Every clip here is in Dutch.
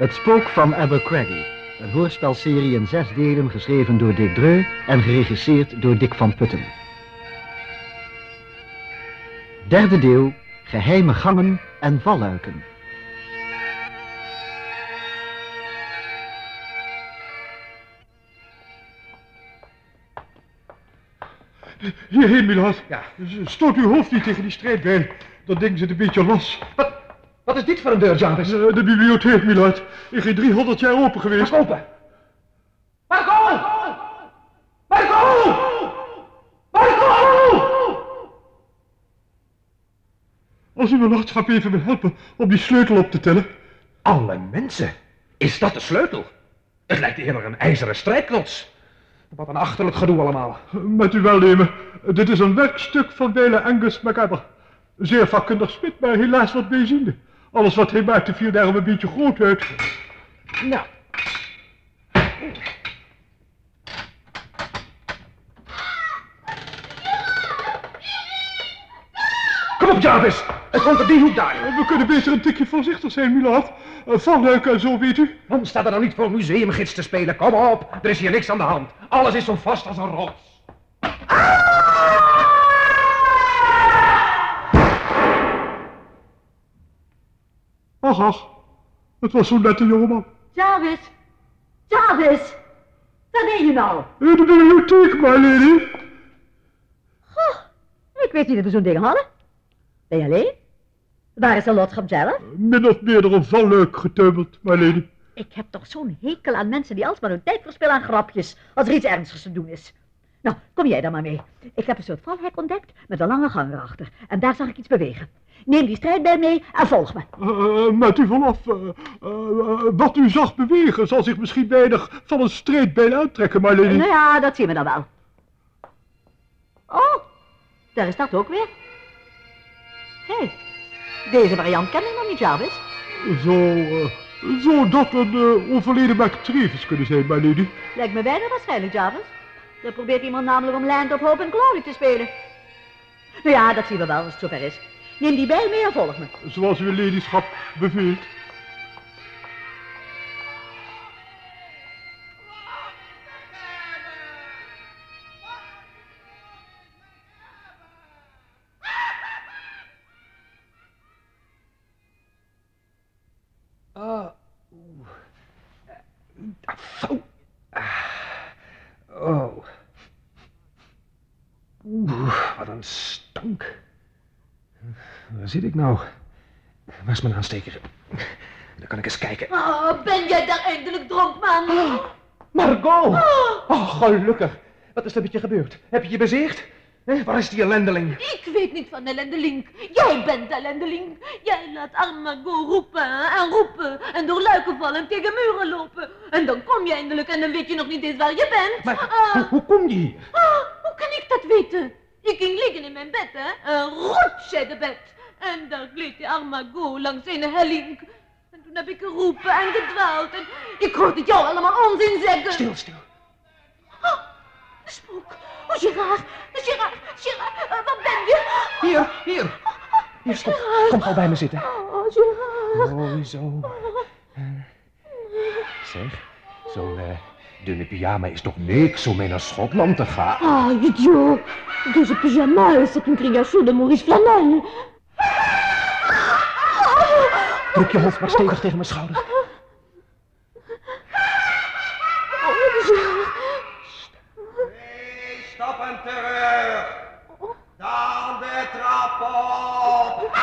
Het Spook van Abercrombie. Een hoorspelserie in zes delen geschreven door Dick Dreu en geregisseerd door Dick van Putten. Derde deel, geheime gangen en valluiken. Hierheen, Milad. Ja. Stoot uw hoofd niet tegen die strijdbijl. Dan denken ze het een beetje los. Wat is dit voor een deur, Jarvis? Eh, De bibliotheek, Milad. In geen 300 jaar open geweest. Open. Marco! Marco! Marco! Als u me nachtschap even wil helpen om die sleutel op te tellen. Alle mensen. Is dat de sleutel? Het lijkt eerder een ijzeren strijkknots. Wat een achterlijk gedoe allemaal. Met uw welnemen. Dit is een werkstuk van Wele Angus MacAbber. Zeer vakkundig smid, maar helaas wat bijziende. Alles wat hij maakte viel daarom een beetje groot uit. Nou. Kom op, Jarvis. Het komt op die hoek daar. We kunnen beter een tikje voorzichtig zijn, Milad. Uh, Valluiken en zo, weet u. Man staat er nou niet voor museumgids te spelen. Kom op. Er is hier niks aan de hand. Alles is zo vast als een rots. Ach, ach. Het was zo'n nette jongeman. Jarvis! Jarvis! Waar ben je nou? In de bibliotheek, my lady. Goh, ik weet niet dat we zo'n ding hadden. Ben je alleen? Waar is de lotschap zelf? Min of meer door een valluik getuimeld, my lady. Ik heb toch zo'n hekel aan mensen die alsmaar hun tijd verspillen aan grapjes, als er iets ernstigs te doen is. Nou, kom jij dan maar mee. Ik heb een soort valhek ontdekt met een lange gang erachter. En daar zag ik iets bewegen. Neem die strijdbijl mee en volg me. Uh, met u vanaf. Uh, uh, wat u zag bewegen zal zich misschien weinig van een strijdbijl uittrekken, my lady. Nou ja, dat zien we dan wel. Oh, daar is dat ook weer. Hé, hey, deze variant ken ik nog niet, Jarvis. Zo, zo dat een overleden McTrevis kunnen zijn, my lady. Lijkt me bijna waarschijnlijk, Jarvis. Dan probeert iemand namelijk om Land of Hope and Glory te spelen. Nou ja, dat zien we wel als het zover is. Neem die bij mee en volg me. Zoals uw ladyschap beveelt. Zit ik nou? Waar is mijn aansteker? Dan kan ik eens kijken. Oh, ben jij daar eindelijk dronk, man? Oh, Margot! Oh, gelukkig. Wat is er met je gebeurd? Heb je je bezeerd? Eh, waar is die ellendeling? Ik weet niet van ellendeling. Jij bent de ellendeling. Jij laat arme Margot roepen en roepen en door luiken vallen en tegen muren lopen. En dan kom je eindelijk en dan weet je nog niet eens waar je bent. Maar hoe, hoe kom je hier? Ah, hoe kan ik dat weten? Ik ging liggen in mijn bed, hè. Een rotzijde bed. En daar gleed die arme Margot langs een helling. En toen heb ik geroepen en gedwaald. En ik hoorde jou allemaal onzin zeggen. Stil, stil. Oh, een spook. Oh, Gerard. Gerard, Gerard, uh, waar ben je? Hier, hier. Hier, stop. Kom gauw bij me zitten. Oh, Gerard. Oh, zo. Uh, zeg, zo'n uh, dunne pyjama is toch niks om mee naar Schotland te gaan? Ah, idiot. Deze pyjama is een création de Maurice Flanel. Druk je hoofd maar stevig tegen mijn schouder. Twee stappen terug. Dan de trap op.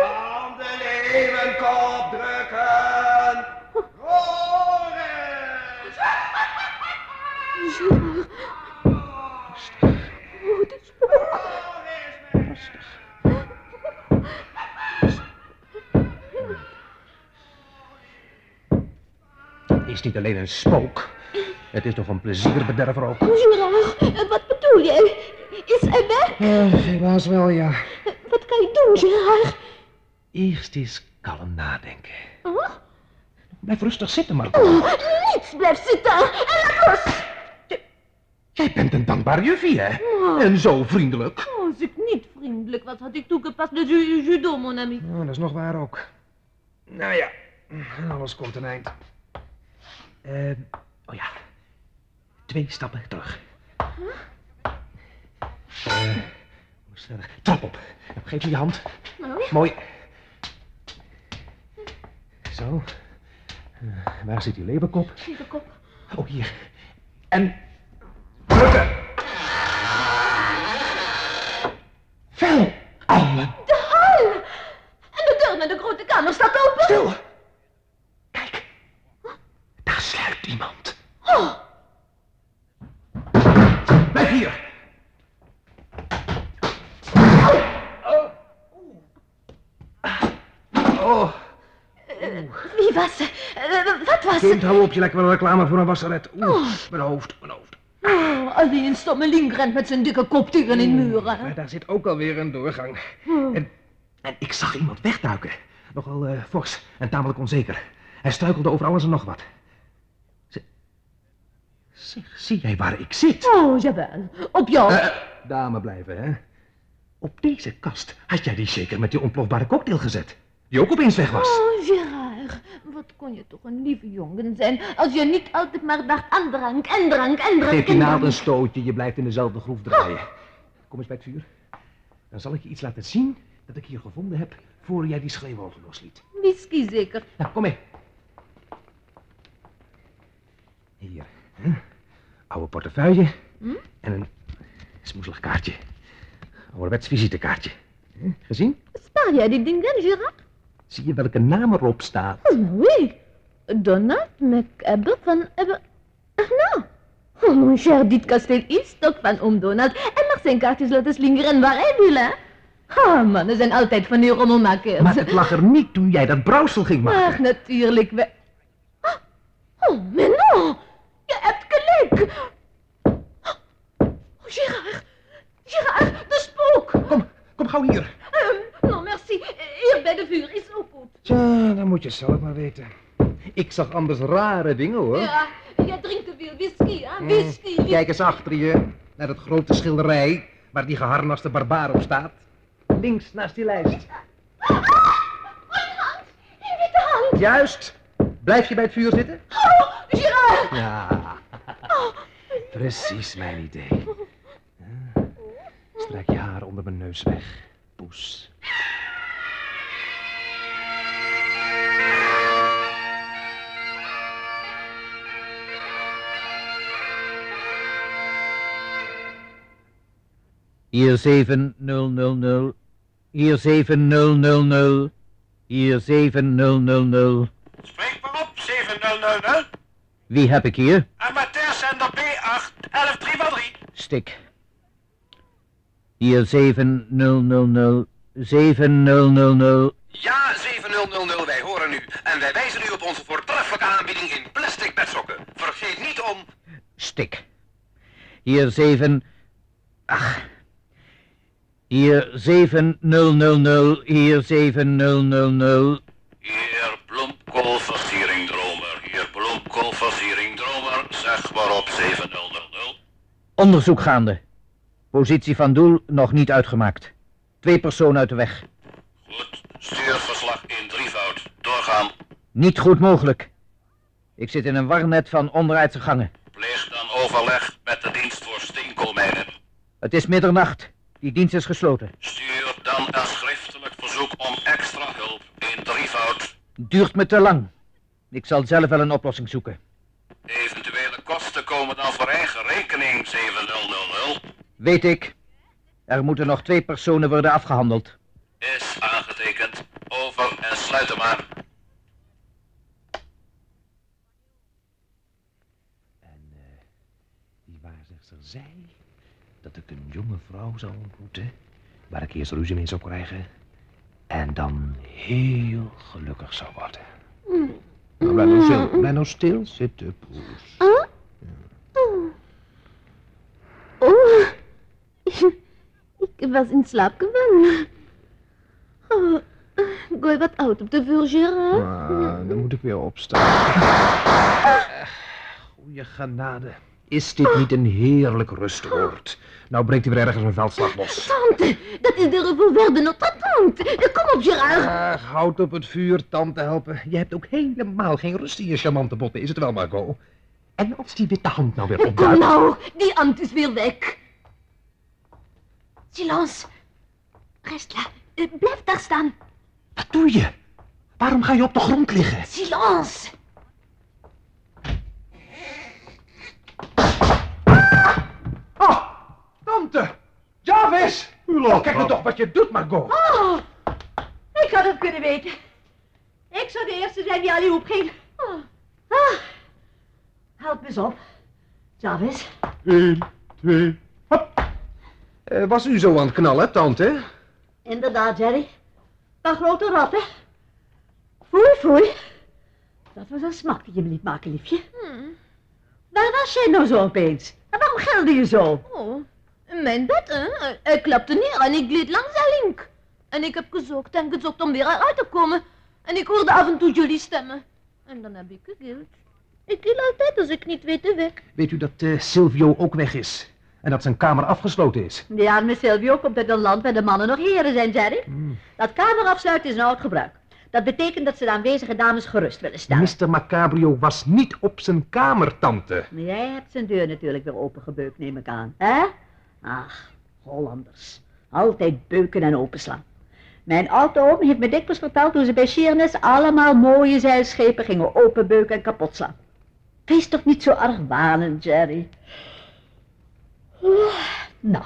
Dan de leeuwenkop drukken. Roris! Oh, het is spook. Het is niet alleen een spook. Het is toch een plezierbederver ook. Gerard, wat bedoel jij? Is hij weg? Uh, helaas wel, ja. Wat kan je doen, Gerard? Eerst eens kalm nadenken. Oh? Blijf rustig zitten, Marco. Oh, niets blijft zitten. En laat los. Jij bent een dankbare juffie, hè? En zo vriendelijk. Oh, als ik niet vriendelijk was, had ik toegepast de ju- judo, mon ami. Oh, dat is nog waar ook. Nou ja, alles komt een eind. Ehm, oh ja, twee stappen terug. Eh, moest verder. trap op. Geef je je hand. Mooi. Zo. Eh, waar zit die leberkop? Zie de kop. Oh, hier. En... Drukken! Vuil! Alle De hal! En de deur naar de grote kamer staat open. Stil! Kijk, daar sluipt iemand. Oh, Blijf hier. Oh, wie was ze? Eh, kind, hou op, je lijkt wel een reclame voor een wasseret. Oeh, mijn hoofd, mijn hoofd. Oh, alleen link rent met zijn dikke kop tegen in muren. Maar daar zit ook alweer een doorgang. En, en ik zag iemand wegduiken. Nogal eh, fors en tamelijk onzeker. Hij struikelde over alles en nog wat. Z- Zeg, zie jij waar ik zit? Oh, jawel. Op jou. Eh, dame blijven, hè? Op deze kast had jij die zeker met die ontplofbare cocktail gezet. Die ook opeens weg was. Oh, Gerard, wat kon je toch een lieve jongen zijn als je niet altijd maar dacht aan drank en drank en drank Geef en naald een stootje, je blijft in dezelfde groef draaien. Kom eens bij het vuur. Dan zal ik je iets laten zien dat ik hier gevonden heb voor jij die schreeuwogen losliet. Whisky zeker. Nou, kom mee. Hier. Hè? Oude portefeuille. En een smoezelig kaartje. Ouderwets visitekaartje. Hè? Gezien? Spaar jij die dingen, Gerard? Zie je welke naam erop staat? Oui. Donald McEbber van Ebber... Ach nou. Oh, mon cher, dit kasteel is toch van oom Donald. En mag zijn kaartjes laten slingeren waar hij wil, hè? Ah, mannen zijn altijd van die rommelmakers. Maar het lag er niet toen jij dat brouwsel ging Ach, maken. natuurlijk. We... Ah, Oh, mais non. Je hebt gelijk. Oh, Gerard. Gerard, de spook. Kom, kom gauw hier. Ehm, non, merci. Hier bij de vuur is ook goed. Je zelf maar weten. Ik zag anders rare dingen, hoor. Ja, jij drinkt te veel whisky, hè? Whisky. Kijk eens achter je, naar dat grote schilderij waar die geharnaste barbaar op staat. Links naast die lijst. Mijn hand. Je witte hand. Juist. Blijf je bij het vuur zitten? Oh, Gerard. Ja. Precies mijn idee. Ja. Strijk je haar onder mijn neus weg, poes. Hier 7000. Hier 7000. Hier 7000. Spreek maar op, 7000. Wie heb ik hier? Amateurzender B8, 113 Stik. Hier 7000. 7000. Ja, 7000, wij horen u. En wij wijzen u op onze voortreffelijke aanbieding in plastic bedsokken. Vergeet niet om... Stik. Hier 7. Ach. Hier 7000. Hier 7000. Hier bloemkoolversiering dromer, hier bloemkoolversiering dromer, zeg maar op 7000. Onderzoek gaande. Positie van doel nog niet uitgemaakt. Twee personen uit de weg. Goed, stuurverslag in drievoud. Doorgaan. Niet goed mogelijk. Ik zit in een warnet van onderaardse gangen. Pleeg dan overleg met de dienst voor steenkoolmijnen. Het is middernacht. Die dienst is gesloten. Stuur dan een schriftelijk verzoek om extra hulp in drievoud. Duurt me te lang. Ik zal zelf wel een oplossing zoeken. Eventuele kosten komen dan voor eigen rekening 7000. Weet ik. Er moeten nog twee personen worden afgehandeld. Is aangetekend. Over en sluit hem aan. En eh, die waarzegster zei dat ik een jonge vrouw zou ontmoeten, waar ik eerst ruzie mee zou krijgen, en dan heel gelukkig zou worden. Nou, blijf nou stil, blijf nou stil zitten, poes. Oh, ik was in slaap gevallen. Oh, gooi wat oud op de vuur, Gerard. Ah, dan moet ik weer opstaan. Eh, Goeie genade. Is dit niet een heerlijk rustoord? Nou breekt hij weer ergens een veldslag los. Tante, dat is de revolver de Notre Tante. Kom op, Gerard. Ach, houd op het vuur, tante helpen. Je hebt ook helemaal geen rust in je charmante botten, is het wel, Margot? En als die witte hand nou weer Kom opduikt... nou, die ant is weer weg. Silence. Rest là. Eh, Blijf daar staan. Wat doe je? Waarom ga je op de grond liggen? Silence. Oh, tante! Jarvis! U laat Kijk nou toch wat je doet, Margot. Oh, ik had het kunnen weten. Ik zou de eerste zijn die al hielp ging. Oh. Ah, help me eens op. Jarvis, Eén, twee, hop. Eh, was u zo aan het knallen, tante? inderdaad, Jerry. Een grote ratten. Foei, foei. Dat was een smak die je me liet maken, liefje. Waar was jij nou zo opeens? En waarom gilde je zo? Oh, mijn bed, hè? Hij klapte neer en ik gleed langs de link. En ik heb gezocht en gezocht om weer eruit te komen. En ik hoorde af en toe jullie stemmen. En dan heb ik gegild. Ik gil altijd als ik niet weet de weg. Weet u dat eh, Silvio ook weg is? En dat zijn kamer afgesloten is? Die arme Silvio komt uit een land waar de mannen nog heren zijn, Jerry. Dat kamer afsluiten is een oud gebruik. Dat betekent dat ze de aanwezige dames gerust willen stellen. Mr. Macabrio was niet op zijn kamer, tante. Jij hebt zijn deur natuurlijk weer opengebeukt, neem ik aan. Hè? Ach, Hollanders. Altijd beuken en openslaan. Mijn oude oom heeft me dikwijls verteld hoe ze bij Sheerness allemaal mooie zeilschepen gingen openbeuken en kapotslaan. Wees toch niet zo argwanend, Jerry. Nou,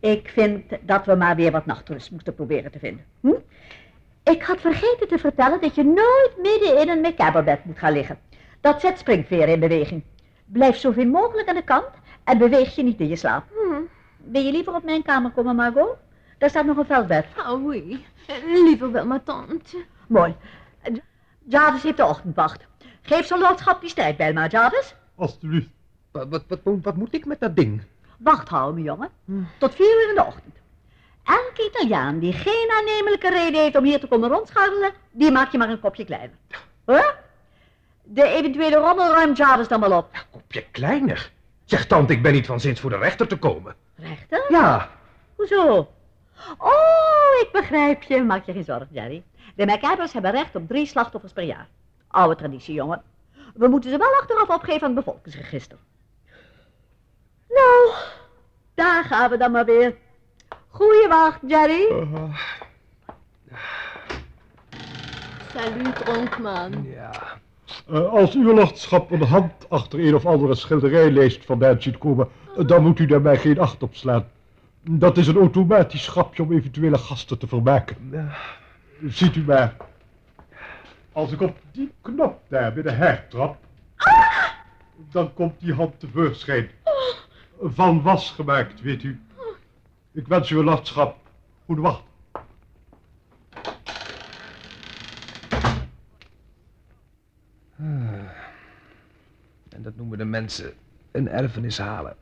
ik vind dat we maar weer wat nachtrust moeten proberen te vinden. Hm? Ik had vergeten te vertellen dat je nooit midden in een macabre moet gaan liggen. Dat zet springveren in beweging. Blijf zoveel mogelijk aan de kant en beweeg je niet in je slaap. Wil je liever op mijn kamer komen, Margot? Daar staat nog een veldbed. Oh, oui. Liever wel, mijn tante. Mooi. Jarvis heeft de ochtendwacht. Geef zijn lordschap die strijdbijl maar, Jarvis. Alsjeblieft. Wat, wat, wat, wat moet ik met dat ding? Wacht houden, mijn jongen. Tot vier uur in de ochtend. Elke Italiaan die geen aannemelijke reden heeft om hier te komen rondscharrelen, die maak je maar een kopje kleiner. Hoor? De eventuele rommel ruimt Jarvis dan wel op. Kopje kleiner. Zeg, tante, ik ben niet van zins voor de rechter te komen. Rechter? Ja, Hoezo? Oh, ik begrijp je. Maak je geen zorgen, Jerry. De MacAbbers hebben recht op drie slachtoffers per jaar. Oude traditie, jongen. We moeten ze wel achteraf opgeven aan het bevolkingsregister. Nou, daar gaan we dan maar weer. Goeie wacht, Jerry. Salut, dronkman. ja. Eh, als uw lordschap een hand achter een of andere schilderijlijst van mij ziet komen, eh, dan moet u daar mij geen acht op slaan. Dat is een automatisch grapje om eventuele gasten te vermaken. Ziet u maar. Als ik op die knop daar bij de heg trap, dan komt die hand tevoorschijn. Van was gemaakt, weet u. Ik wens uw lordschap goede wacht. En dat noemen de mensen een erfenis halen.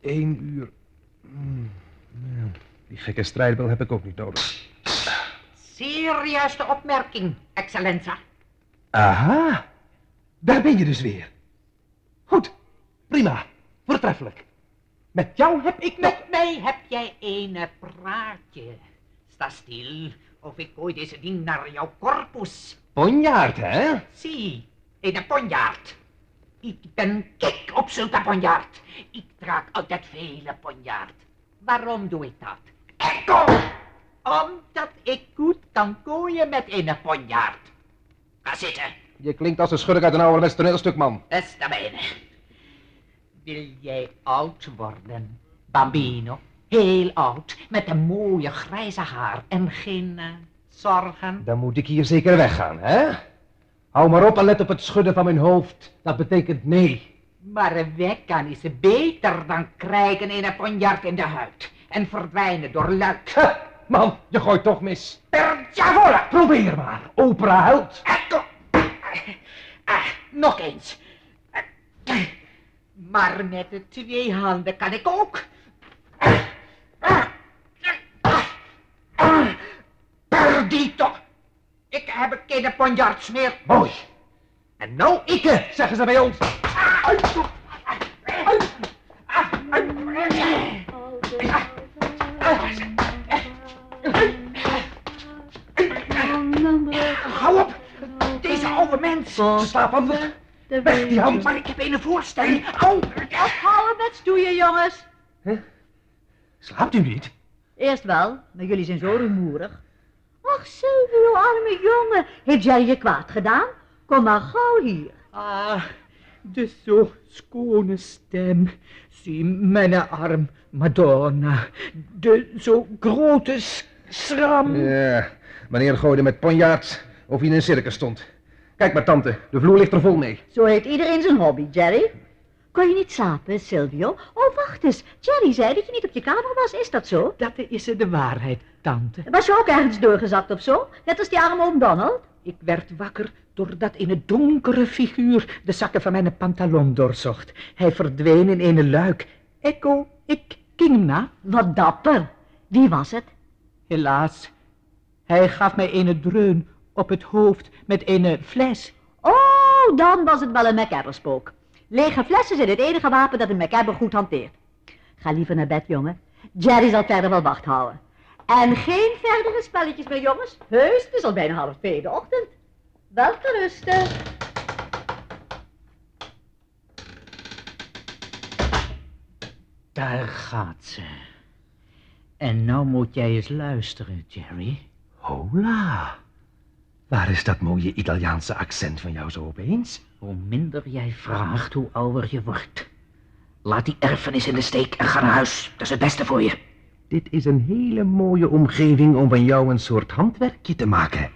Eén uur. Hmm. Die gekke strijdbel heb ik ook niet nodig. Zeer juiste opmerking, excellenza. Aha, daar ben je dus weer. Goed, prima, voortreffelijk. Met jou heb ik nog... Met mij heb jij een praatje. Sta stil, of ik gooi deze ding naar jouw corpus. Ponjaard, hè? Zie, een ponjaard. Ik ben gek op zulke ponjaard. Ik draag altijd vele ponjaard. Waarom doe ik dat? Echo! Omdat ik goed kan gooien met een ponjaard. Ga zitten. Je klinkt als een schurk uit een ouderwets toneelstuk, man. Beste bene. Wil jij oud worden, bambino? Heel oud, met een mooie grijze haar en geen eh, zorgen? Dan moet ik hier zeker weggaan, hè? Hou maar op en let op het schudden van mijn hoofd. Dat betekent nee. Maar weggaan is beter dan krijgen een ponjaard in de huid en verdwijnen door luik. Huh, man, je gooit toch mis. Per! Probeer maar, opera held. Ecco. Ah, nog eens. Ah, Maar met de twee handen kan ik ook. Perdito! Ik heb geen ponjaards meer. Mooi. En nou ikke, zeggen ze bij ons. Hou op! Deze oude mens! Ze slaapt onder. Weg die hand, maar ik heb een voorstelling. Au! Ophouden met stoeien, jongens. Slaapt u niet? Eerst wel, maar jullie zijn zo rumoerig. Ach, Silvio, arme jongen. Heeft jij je kwaad gedaan? Kom maar gauw hier. Ah, de zo schone stem. Zie mijn arm, Madonna. De zo grote schram. Ja, meneer gooide met ponjaard of hij in een circus stond. Kijk maar, tante, de vloer ligt er vol mee. Zo heeft iedereen zijn hobby, Jerry. Kon je niet slapen, Silvio? Oh, wacht eens. Jerry zei dat je niet op je kamer was. Is dat zo? Dat is de waarheid, tante. Was je ook ergens doorgezakt of zo? Net als die arme oom Donald? Ik werd wakker doordat een donkere figuur de zakken van mijn pantalon doorzocht. Hij verdween in een luik. Echo, ik ging na. Wat dapper. Wie was het? Helaas, hij gaf mij een dreun op het hoofd met een fles. Oh, dan was het wel een MacAbber-spook. Lege flessen zijn het enige wapen dat een MacAbber goed hanteert. Ga liever naar bed, jongen. Jerry zal verder wel wacht houden. En geen verdere spelletjes meer, jongens. Heus, het is al bijna half twee de ochtend. Wel te rusten. Daar gaat ze. En nou moet jij eens luisteren, Jerry. Hola. Waar is dat mooie Italiaanse accent van jou zo opeens? Hoe minder jij vraagt, hoe ouder je wordt. Laat die erfenis in de steek en ga naar huis. Dat is het beste voor je. Dit is een hele mooie omgeving om van jou een soort handwerkje te maken.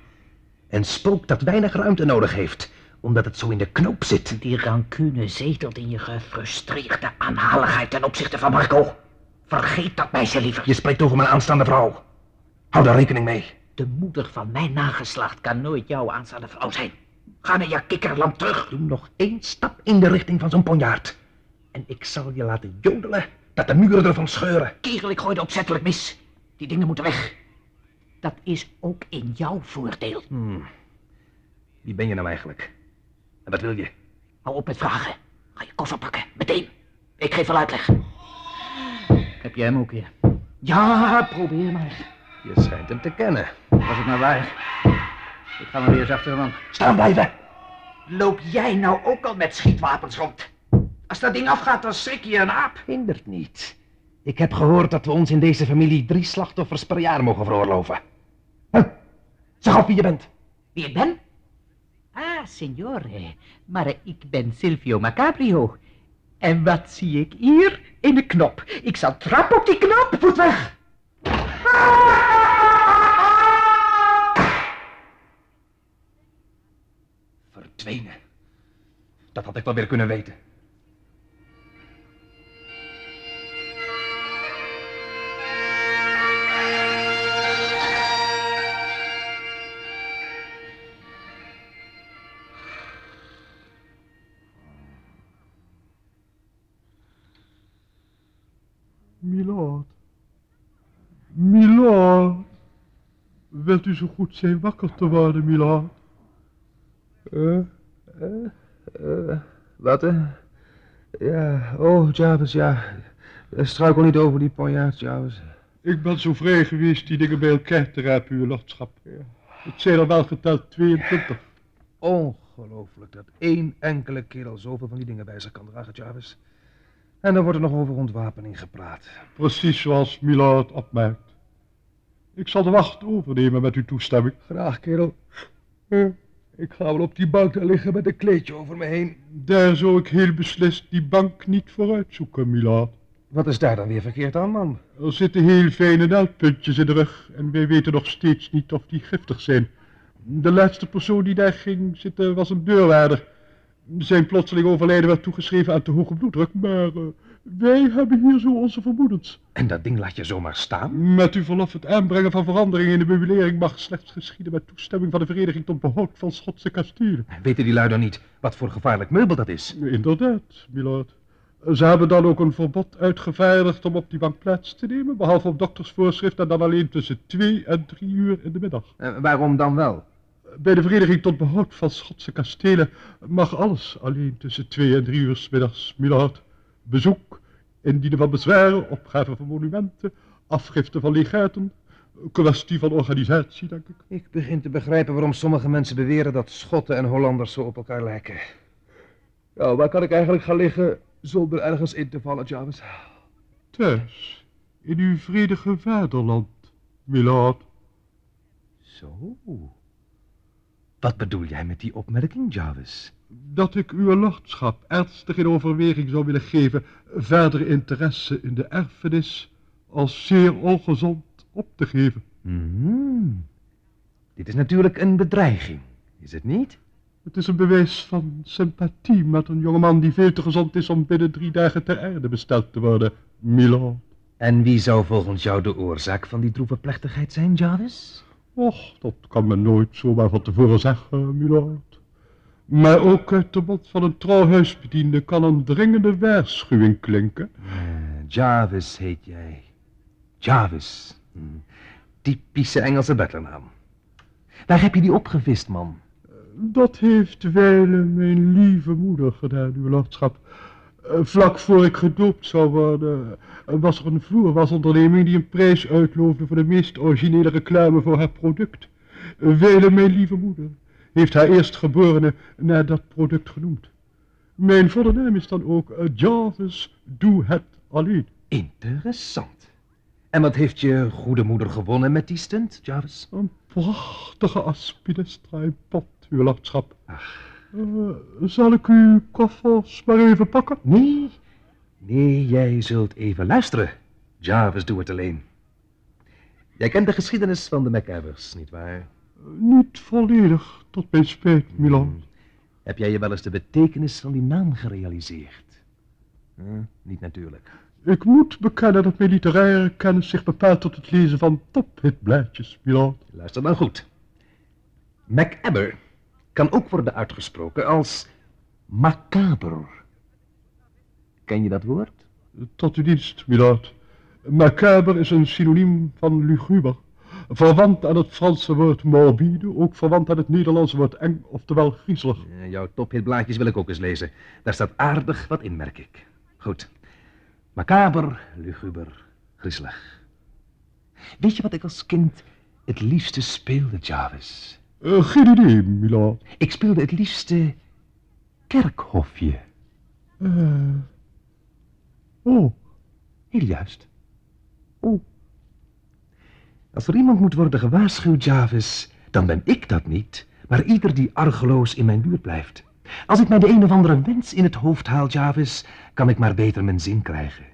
Een spook dat weinig ruimte nodig heeft, omdat het zo in de knoop zit. Die rancune zetelt in je gefrustreerde aanhaligheid ten opzichte van Marco. Vergeet dat meisje liever. Je spreekt over mijn aanstaande vrouw. Hou daar rekening mee. De moeder van mijn nageslacht kan nooit jouw aanstaande vrouw zijn. Ga naar je kikkerlamp terug. Doe nog één stap in de richting van zo'n ponjaard. En ik zal je laten jodelen dat de muren ervan scheuren. Kerel, ik gooi er opzettelijk mis. Die dingen moeten weg. Dat is ook in jouw voordeel. Wie ben je nou eigenlijk? En wat wil je? Hou op met vragen. Ga je koffer pakken, meteen. Ik geef wel uitleg. Heb jij hem ook weer? Ja, probeer maar. Je schijnt hem te kennen. Was het nou waar? Ik ga maar weer eens achter hem aan. Staan blijven! Loop jij nou ook al met schietwapens rond? Als dat ding afgaat, dan schrik je een aap. Hindert niet. Ik heb gehoord dat we ons in deze familie drie slachtoffers per jaar mogen veroorloven. Huh? Zeg op wie je bent. Wie ik ben? Ah, signore. Maar ik ben Silvio Macabrio. En wat zie ik hier? In de knop. Ik zal trappen op die knop. Voet weg. Verdwenen. Dat had ik wel weer kunnen weten. Milord. Milord. Wilt u zo goed zijn wakker te worden, Milord? Eh, wat, hè? Ja, oh, Jarvis, ja. Struikel niet over die ponjaard, Jarvis. Ik ben zo vrij geweest die dingen bij elkaar te rapen, uw lordschap. Het zijn er wel geteld 22. Ongelooflijk dat één enkele kerel zoveel van die dingen bij zich kan dragen, Jarvis. En dan wordt er nog over ontwapening gepraat. Precies zoals Milord opmerkt. Ik zal de wacht overnemen met uw toestemming. Graag, kerel. Ik ga wel op die bank daar liggen met een kleedje over me heen. Daar zou ik heel beslist die bank niet voor uitzoeken, Milord. Wat is daar dan weer verkeerd aan, man? Er zitten heel fijne naaldpuntjes in de rug en wij weten nog steeds niet of die giftig zijn. De laatste persoon die daar ging zitten was een deurwaarder. Zijn plotseling overlijden werd toegeschreven aan te hoge bloeddruk, maar eh, wij hebben hier zo onze vermoedens. En dat ding laat je zomaar staan? Met uw verlof het aanbrengen van veranderingen in de meubilering mag slechts geschieden met toestemming van de Vereniging tot Behoud van Schotse Kastelen. Weten die lui dan niet wat voor gevaarlijk meubel dat is? Inderdaad, milord. Ze hebben dan ook een verbod uitgevaardigd om op die bank plaats te nemen, behalve op doktersvoorschrift en dan alleen tussen twee en drie uur in de middag. Eh, waarom dan wel? Bij de Vereniging tot Behoud van Schotse Kastelen mag alles alleen tussen twee en drie uur 's middags, milord. Bezoek, indienen van bezwaren, opgave van monumenten, afgifte van legaten, kwestie van organisatie, denk ik. Ik begin te begrijpen waarom sommige mensen beweren dat Schotten en Hollanders zo op elkaar lijken. Ja, waar kan ik eigenlijk gaan liggen zonder ergens in te vallen, Jarvis? Thuis, in uw vredige vaderland, milord. Zo. Wat bedoel jij met die opmerking, Jarvis? Dat ik uw lordschap ernstig in overweging zou willen geven verder interesse in de erfenis als zeer ongezond op te geven. Hmm. Dit is natuurlijk een bedreiging, is het niet? Het is een bewijs van sympathie met een jongeman die veel te gezond is om binnen drie dagen ter aarde besteld te worden, milord. En wie zou volgens jou de oorzaak van die droeve plechtigheid zijn, Jarvis? Och, dat kan men nooit zomaar van tevoren zeggen, milord. Maar ook uit de mond van een trouwhuisbediende kan een dringende waarschuwing klinken. Eh, Jarvis heet jij. Jarvis. Hm. Typische Engelse butlernaam. Waar heb je die opgevist, man? Dat heeft wijlen mijn lieve moeder gedaan, uw lordschap. Eh, Vlak voor ik gedoopt zou worden, eh, was er een voerwasonderneming die een prijs uitloofde voor de meest originele reclame voor haar product. Eh, Wijlen, mijn lieve moeder, heeft haar eerstgeborene naar dat product genoemd. Mijn volle naam is dan ook eh, Jarvis Doe Het Alleen. Interessant. En wat heeft je goede moeder gewonnen met die stunt, Jarvis? Een prachtige aspidestra in pot, uw lordschap. Eh, zal ik uw koffers maar even pakken? Nee, nee, jij zult even luisteren. Jarvis, doe het alleen. Jij kent de geschiedenis van de MacAvers, nietwaar? Niet volledig, tot mijn spijt, Milan. Heb jij je wel eens de betekenis van die naam gerealiseerd? Hm, niet natuurlijk. Ik moet bekennen dat mijn literaire kennis zich bepaalt tot het lezen van tophitblaadjes, Milan. Luister dan goed. Macabre kan ook worden uitgesproken als macaber. Ken je dat woord? Tot uw dienst, milord. Macabre is een synoniem van luguber. Verwant aan het Franse woord morbide, ook verwant aan het Nederlandse woord eng, oftewel griezelig. Eh, Jouw tophitblaadjes wil ik ook eens lezen. Daar staat aardig wat in, merk ik. Goed. Macaber, luguber, griezelig. Weet je wat ik als kind het liefste speelde, Jarvis? Eh, geen idee, milord. Ik speelde het liefste kerkhofje. Eh, oh, Heel juist. Oh. Als er iemand moet worden gewaarschuwd, Jarvis, dan ben ik dat niet, maar ieder die argeloos in mijn buurt blijft. Als ik mij de een of andere wens in het hoofd haal, Jarvis, kan ik maar beter mijn zin krijgen.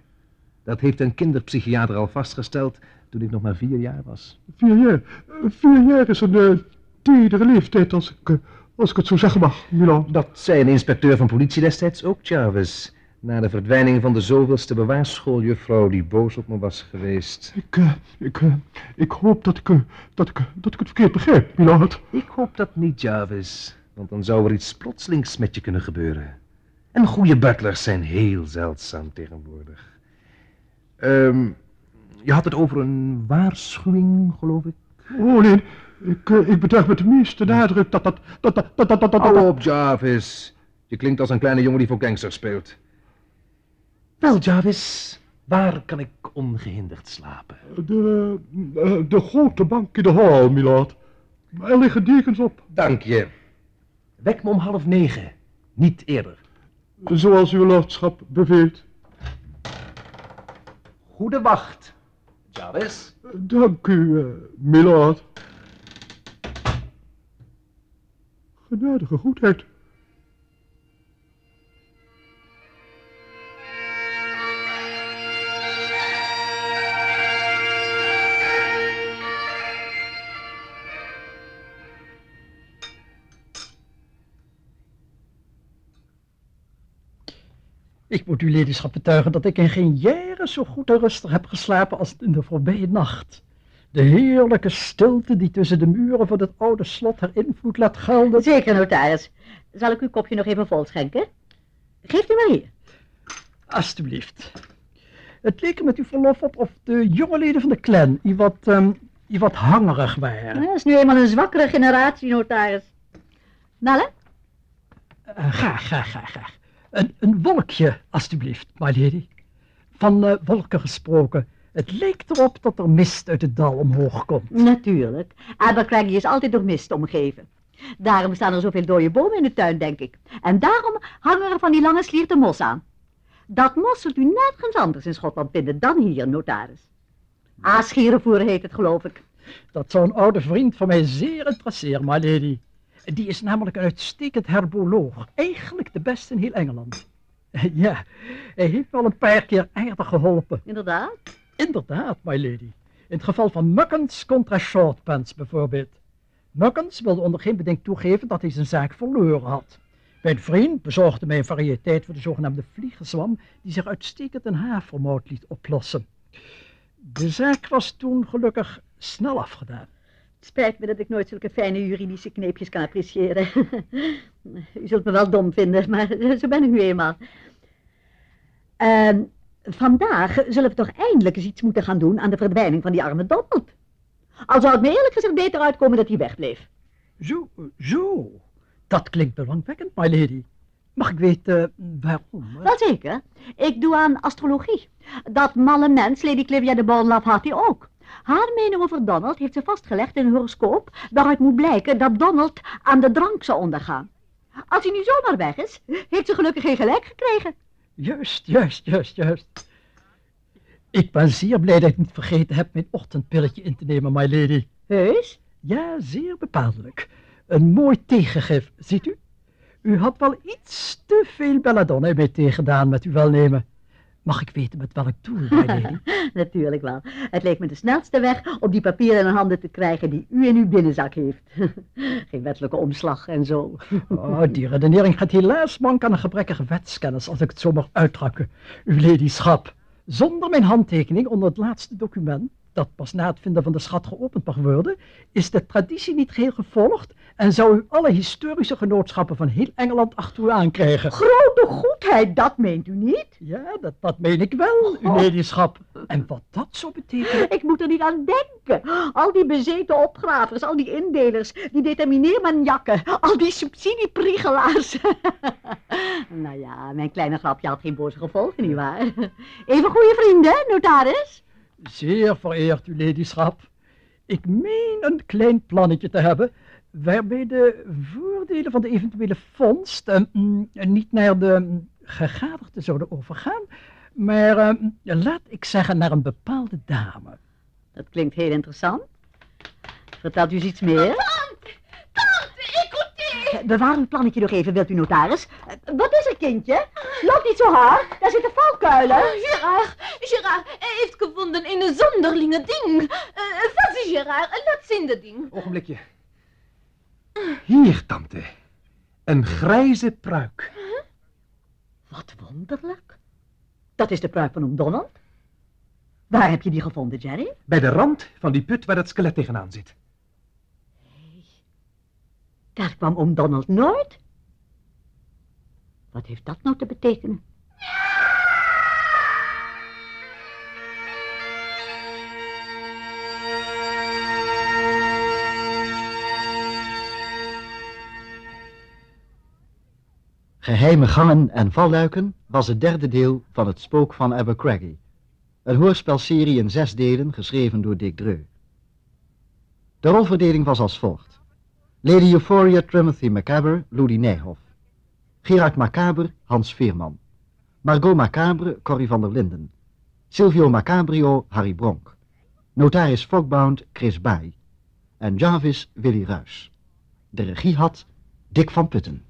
Dat heeft een kinderpsychiater al vastgesteld toen ik nog maar vier jaar was. vier jaar. Vier jaar is een eh, tedere leeftijd, als ik, eh, als ik het zo zeggen mag, milord. Dat zei een inspecteur van politie destijds ook, Jarvis. Na de verdwijning van de zoveelste bewaarschooljuffrouw die boos op me was geweest. Ik, eh, ik, eh, ik hoop dat ik, eh, dat, ik, dat ik het verkeerd begrijp, milord. Ik hoop dat niet, Jarvis, want dan zou er iets plotselings met je kunnen gebeuren. En goede butlers zijn heel zeldzaam tegenwoordig. Ehm, je had het over een waarschuwing, geloof ik? Oh nee, ik, ik betuig met de meeste nadruk dat dat, dat, dat, dat, dat, dat, dat, Hou op, Jarvis. Je klinkt als een kleine jongen die voor gangsters speelt. Wel, Jarvis, waar kan ik ongehinderd slapen? De, eh, de grote bank in de hal, milord. Er liggen dekens op, Dank je. Wek me om half negen, niet eerder. zoals uw lordschap beveelt. Goede wacht, Jarvis. Dank u, eh, milord. Genadige goedheid. Ik moet uw ladyschap betuigen dat ik in geen jaren zo goed en rustig heb geslapen als in de voorbije nacht. De heerlijke stilte die tussen de muren van het oude slot haar invloed laat gelden. Zeker, notaris. Zal ik uw kopje nog even vol schenken? Geeft u maar hier. Alsjeblieft. Het leek er met uw verlof op of de jonge leden van de clan u wat, die wat hangerig waren. Dat is nu eenmaal een zwakkere generatie, notaris. Nalle? Eh, graag, graag, graag, graag. Een, een wolkje, alstublieft, my lady. Van eh, wolken gesproken. Het leek erop dat er mist uit het dal omhoog komt. Natuurlijk. Abercrombie is altijd door mist omgeven. Daarom staan er zoveel dode bomen in de tuin, denk ik. En daarom hangen er van die lange slierten mos aan. Dat mos zult u nergens anders in Schotland vinden dan hier, notaris. Aasgerenvoer heet het, geloof ik. Dat zou een oude vriend van mij zeer interesseren, my lady. Die is namelijk een uitstekend herboloog. Eigenlijk de beste in heel Engeland. Ja, hij heeft wel een paar keer aardig geholpen. Inderdaad. Inderdaad, my lady. In het geval van Muckens contra Shortpants bijvoorbeeld. Muckens wilde onder geen beding toegeven dat hij zijn zaak verloren had. Mijn vriend bezorgde mij een variëteit voor de zogenaamde vliegenzwam, die zich uitstekend in havermout liet oplossen. De zaak was toen gelukkig snel afgedaan. Het spijt me dat ik nooit zulke fijne juridische kneepjes kan appreciëren. U zult me wel dom vinden, maar zo ben ik nu eenmaal. Ehm, vandaag zullen we toch eindelijk eens iets moeten gaan doen aan de verdwijning van die arme Donald. Al zou het me eerlijk gezegd beter uitkomen dat hij wegbleef. Zo, zo. Dat klinkt belangwekkend, my lady. Mag ik weten eh, waarom? hè? Wel zeker. Ik doe aan astrologie. Dat malle mens, Lady Clivia de Bonlaf, had hij ook. Haar mening over Donald heeft ze vastgelegd in een horoscoop waaruit moet blijken dat Donald aan de drank zou ondergaan. Als hij nu zomaar weg is, heeft ze gelukkig geen gelijk gekregen. Juist, juist, juist, juist. Ik ben zeer blij dat ik niet vergeten heb mijn ochtendpilletje in te nemen, my lady. Heus? Ja, zeer bepaaldelijk. Een mooi tegengif, ziet u? U had wel iets te veel belladonna in mij tegengedaan met uw welnemen. Mag ik weten met welk doel, lady? Natuurlijk wel. Het leek me de snelste weg om die papieren in handen te krijgen die u in uw binnenzak heeft. geen wettelijke omslag en zo. Oh, die redenering gaat helaas mank aan een gebrekkige wetskennis, als ik het zo mag uitdrukken. Uw ladyschap. Zonder mijn handtekening onder het laatste document, dat pas na het vinden van de schat geopend mag worden, is de traditie niet geheel gevolgd en zou u alle historische genootschappen van heel Engeland achter u aankrijgen. Grote goedheid, dat meent u niet? Ja, dat, dat meen ik wel, uw ladyschap. En wat dat zou betekenen... Ik moet er niet aan denken. Al die bezeten opgravers, al die indelers, die determineermanjakken, al die subsidiepriegelaars. nou ja, mijn kleine grapje had geen boze gevolgen, nietwaar? Even goede vrienden, notaris? Zeer vereerd, uw ladyschap. Ik meen een klein plannetje te hebben, waarbij de voordelen van de eventuele vondst eh, mm, niet naar de mm, gegadigden zouden overgaan, maar eh, laat ik zeggen naar een bepaalde dame. Dat klinkt heel interessant. Vertelt u eens iets meer? Tante, écoutez! Bewaar uw plannetje nog even, wilt u notaris? Eh, Wat is kindje? Loop niet zo hard, daar zitten valkuilen. Gerard, Gerard, hij heeft gevonden een zonderlinge ding. Uh, Vas-y, Gerard, laat zien dat ding. Ogenblikje. Hier, tante. Een grijze pruik. Wat wonderlijk. Dat is de pruik van oom Donald. Waar heb je die gevonden, Jerry? Bij de rand van die put waar het skelet tegenaan zit. Daar kwam oom Donald nooit. Wat heeft dat nou te betekenen? Geheime gangen en valluiken was het derde deel van Het Spook van Abercrombie. Een hoorspelserie in zes delen geschreven door Dick Dreu. De rolverdeling was als volgt. Lady Euphoria Timothy Macabre, Ludi Nijhoff. Gerard Macabre, Hans Veerman. Margot Macabre, Corrie van der Linden. Silvio Macabrio, Harry Bronk. Notaris Fogbound, Chris Baai. En Jarvis, Willy Ruys. De regie had Dick van Putten.